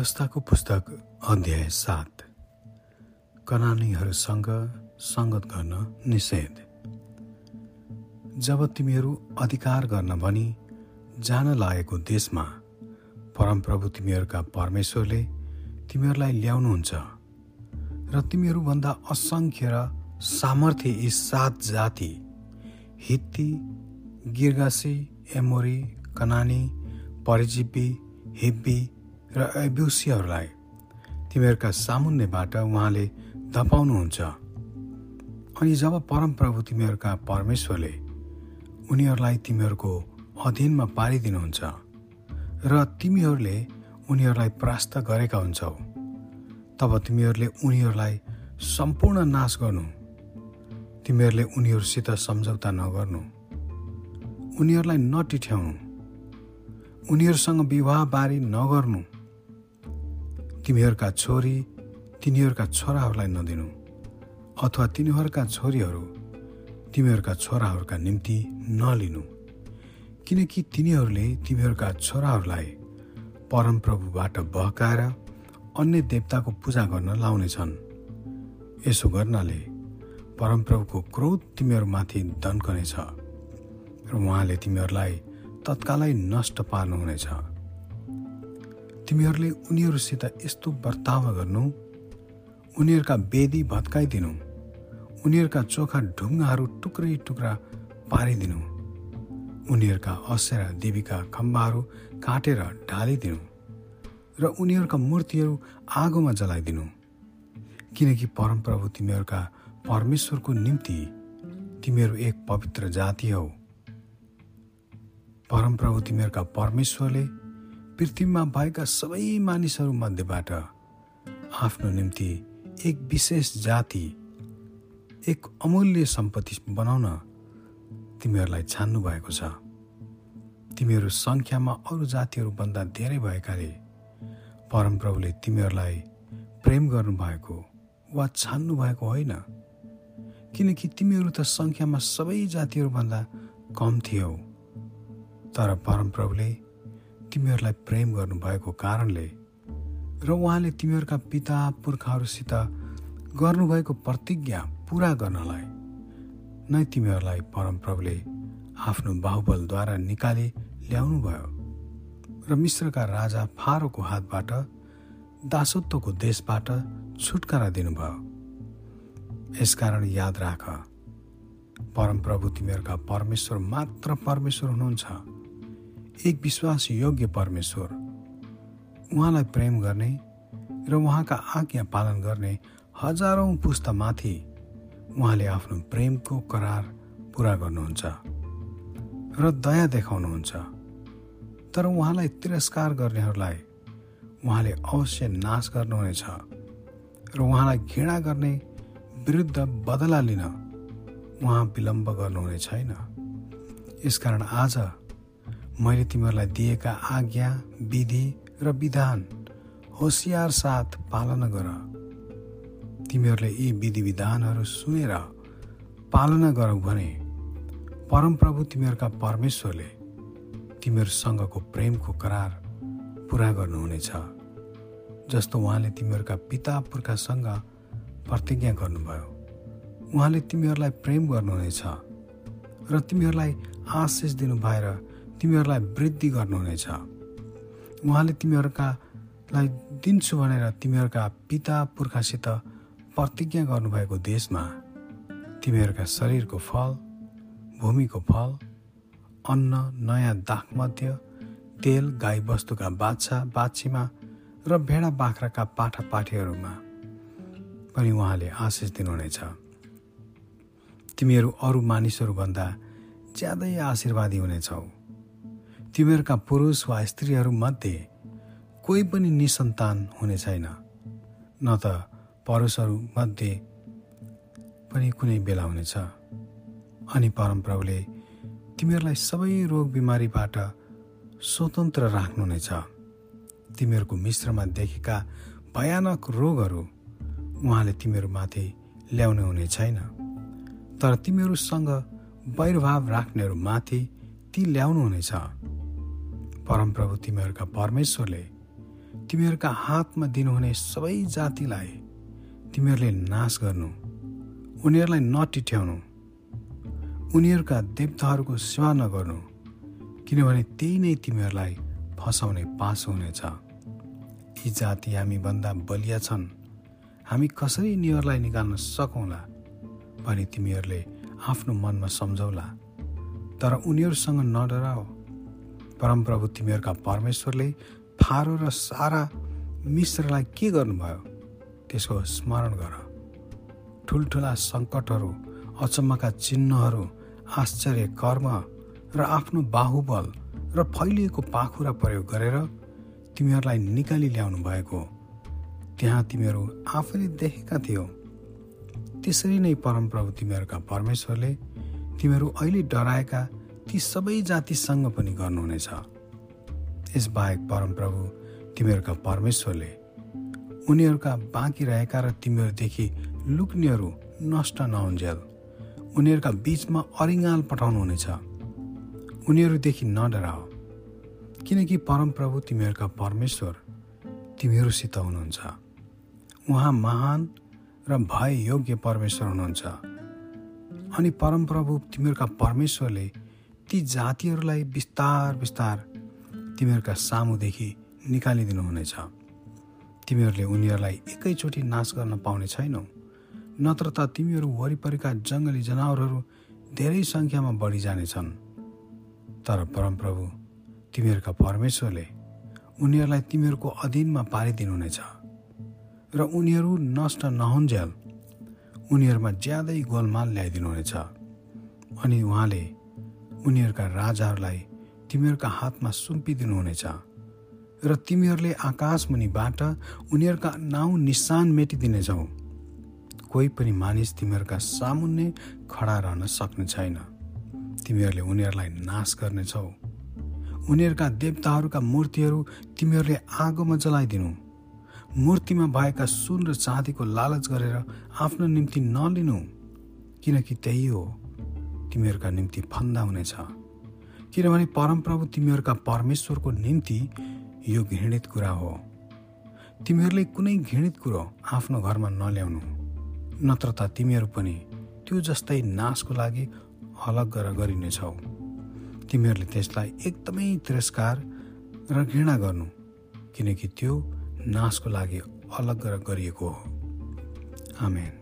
व्यवस्थाको पुस्तक अध्याय सात। कनानीहरूसँग सङ्गत गर्न निषेध। जब तिमीहरू अधिकार गर्न भनी जान लागेको देशमा परमप्रभु तिमीहरूका परमेश्वरले तिमीहरूलाई ल्याउनुहुन्छ र तिमीहरूभन्दा असङ्ख्य र सामर्थ्य यी सात जाति हित्ती गिर्गासी एमोरी कनानी परिजीवी हिब्बी र एब्युसीहरूलाई तिमीहरूका सामुन्नेबाट उहाँले धपाउनुहुन्छ। अनि जब परमप्रभु तिमीहरूका परमेश्वरले उनीहरूलाई तिमीहरूको अधीनमा पारिदिनुहुन्छ र तिमीहरूले उनीहरूलाई परास्त गरेका हुन्छौ तब तिमीहरूले उनीहरूलाई सम्पूर्ण नाश गर्नु तिमीहरूले उनीहरूसित सम्झौता नगर्नु उनीहरूलाई नटिठ्याउनु उनीहरूसँग विवाह बारी नगर्नु। तिमीहरूका छोरी तिनीहरूका छोराहरूलाई नदिनु अथवा तिनीहरूका छोरीहरू तिमीहरूका छोराहरूका निम्ति नलिनु किनकि तिनीहरूले तिमीहरूका छोराहरूलाई परमप्रभुबाट बहकाएर अन्य देवताको पूजा गर्न लाउनेछन्। यसो गर्नाले परमप्रभुको क्रोध तिमीहरूमाथि दन्कनेछ र उहाँले तिमीहरूलाई तत्कालै नष्ट पार्नुहुनेछ। तिमीहरूले उनीहरूसित यस्तो वर्ताव गर्नु उनीहरूका वेदी भत्काइदिनु उनीहरूका चोखा ढुङ्गाहरू टुक्रै टुक्रा पारिदिनु उनीहरूका असेरा देवीका खम्बाहरू काटेर ढालिदिनु र उनीहरूका मूर्तिहरू आगोमा जलाइदिनु। किनकि परमप्रभु तिमीहरूका परमेश्वरको निम्ति तिमीहरू एक पवित्र जाति हौ। परमप्रभु तिमीहरूका परमेश्वरले पृथ्वीमा भएका सबै मानिसहरू मध्येबाट आफ्नो निम्ति एक विशेष जाति एक अमूल्य सम्पत्ति बनाउन तिमीहरूलाई छान्नु भएको छ। तिमीहरू सङ्ख्यामा अरू जातिहरूभन्दा धेरै भएकाले परमप्रभुले तिमीहरूलाई प्रेम गर्नुभएको वा छान्नु भएको होइन। किनकि तिमीहरू त सङ्ख्यामा सबै जातिहरूभन्दा कम थियौ। तर परमप्रभुले तिमीहरूलाई प्रेम गर्नुभएको कारणले र उहाँले तिमीहरूका पिता पुर्खाहरूसित गर्नुभएको प्रतिज्ञा पुरा गर्नलाई नै तिमीहरूलाई परमप्रभुले आफ्नो बाहुबलद्वारा निकाली ल्याउनुभयो र मिश्रका राजा फारोको हातबाट दासत्वको देशबाट छुटकारा दिनुभयो। यसकारण याद राख परमप्रभु तिमीहरूका परमेश्वर मात्र परमेश्वर हुनुहुन्छ। एक विश्वास योग्य परमेश्वर। उहाँलाई प्रेम गर्ने र उहाँका आज्ञा पालन गर्ने हजारौँ पुस्तामाथि उहाँले आफ्नो प्रेमको करार पुरा गर्नुहुन्छ र दया देखाउनुहुन्छ। तर उहाँलाई तिरस्कार गर्नेहरूलाई उहाँले अवश्य नाश गर्नुहुनेछ र उहाँलाई घृणा गर्ने विरुद्ध बदला लिन उहाँ विलम्ब गर्नुहुने छैन। यसकारण आज मैले तिमीहरूलाई दिएका आज्ञा विधि र विधान होसियार साथ पालना गर। तिमीहरूले यी विधि विधानहरू सुनेर पालना गरौ भने परमप्रभु तिमीहरूका परमेश्वरले तिमीहरूसँगको प्रेमको करार पुरा गर्नुहुनेछ। जस्तो उहाँले तिमीहरूका पिता पुर्खासँग प्रतिज्ञा गर्नुभयो उहाँले तिमीहरूलाई प्रेम गर्नुहुनेछ र तिमीहरूलाई आशिष दिनु भएर तिमीहरूलाई वृद्धि गर्नुहुनेछ। उहाँले तिमीहरूकालाई दिन्छु भनेर तिमीहरूका पिता पुर्खासित प्रतिज्ञा गर्नुभएको देशमा तिमीहरूका शरीरको फल भूमिको फल अन्न नयाँ दाखमध्य तेल गाई वस्तुका बाछा बाछीमा र भेडा बाख्राका पाठा पाठीहरूमा पनि उहाँले आशिष दिनुहुनेछ। तिमीहरू अरू मानिसहरूभन्दा ज्यादै आशीर्वादी हुनेछौ। तिमीहरूका पुरुष वा स्त्रीहरूमध्ये कोही पनि निसन्तान हुने छैन। न त पुरुषहरूमध्ये पनि कुनै बेला हुनेछ। अनि परमप्रभुले तिमीहरूलाई सबै रोग बिमारीबाट स्वतन्त्र राख्नुहुनेछ। तिमीहरूको मिश्रमा देखेका भयानक रोगहरू उहाँले तिमीहरूमाथि ल्याउने हुने छैन। तर तिमीहरूसँग वैरभाव राख्नेहरूमाथि ती ल्याउनुहुनेछ। परमप्रभु तिमीहरूका परमेश्वरले तिमीहरूका हातमा दिनुहुने सबै जातिलाई तिमीहरूले नाश गर्नु उनीहरूलाई नटिठ्याउनु उनीहरूका देवताहरूको सेवा नगर्नु किनभने त्यही नै तिमीहरूलाई फसाउने पासो हुनेछ। यी जाति हामीभन्दा बलिया छन्। हामी कसरी यिनीहरूलाई निकाल्न सकौँला? भने तिमीहरूले आफ्नो मनमा सम्झौला। तर उनीहरूसँग नडराओ परमप्रभु तिमीहरूका परमेश्वरले फारो र सारा मिश्रलाई के गर्नुभयो? त्यसको स्मरण गर। ठुल्ठुला सङ्कटहरू अचम्मका चिन्हहरू आश्चर्य कर्म र आफ्नो बाहुबल र फैलिएको पाखुरा प्रयोग गरेर तिमीहरूलाई निकाली ल्याउनु भएको। त्यहाँ तिमीहरू आफैले देखेका थियौ। त्यसरी नै परमप्रभु तिमीहरूका परमेश्वरले तिमीहरू अहिले डराएका ती सबै जातिसँग पनि गर्नुहुनेछ। यसबाहेक परमप्रभु तिमीहरूका परमेश्वरले उनीहरूका बाँकी रहेका र तिमीहरूदेखि लुक्नेहरू नष्ट नहुन्जेल। उनीहरूका बिचमा अरिङ्गाल पठाउनुहुनेछ। उनीहरूदेखि नडराओ। किनकि परमप्रभु तिमीहरूका परमेश्वर तिमीहरूसित हुनुहुन्छ। उहाँ महान र भय योग्य परमेश्वर हुनुहुन्छ। अनि परमप्रभु तिमीहरूका परमेश्वरले ती जातिहरूलाई बिस्तार बिस्तार तिमीहरूका सामुदेखि निकालिदिनुहुनेछ तिमीहरूले उनीहरूलाई एकैचोटि नाश गर्न पाउने छैनौ। नत्र त तिमीहरू वरिपरिका जङ्गली जनावरहरू धेरै सङ्ख्यामा बढी जानेछन्। तर परमप्रभु तिमीहरूका परमेश्वरले उनीहरूलाई तिमीहरूको अधीनमा पारिदिनुहुनेछ र उनीहरू नष्ट नहुन्जेल उनीहरूमा ज्यादै गोलमाल ल्याइदिनुहुनेछ अनि उहाँले उनीहरूका राजाहरूलाई तिमीहरूका हातमा सुम्पिदिनुहुनेछ र तिमीहरूले आकाश मुनिबाट उनीहरूका नाउँ निशान मेटिदिनेछौ। कोही पनि मानिस तिमीहरूका सामुन्ने खडा रहन सक्ने छैन। तिमीहरूले उनीहरूलाई नाश गर्नेछौ। उनीहरूका देवताहरूका मूर्तिहरू तिमीहरूले आगोमा जलाइदिनु। मूर्तिमा भएका सुन र चाँदीको लालच गरेर आफ्नो निम्ति नलिनु। किनकि त्यही हो तिमीहरूका निम्ति फन्दा हुनेछ। किनभने परमप्रभु तिमीहरूका परमेश्वरको निम्ति यो घृणित कुरा हो। तिमीहरूले कुनै घृणित कुरो आफ्नो घरमा नल्याउनु। नत्र त तिमीहरू पनि त्यो जस्तै नाशको लागि अलग गरेर गरिनेछौ। तिमीहरूले त्यसलाई एकदमै तिरस्कार र घृणा गर्नु किनकि त्यो नाशको लागि अलग गरेर गरिएको हो। आमेन।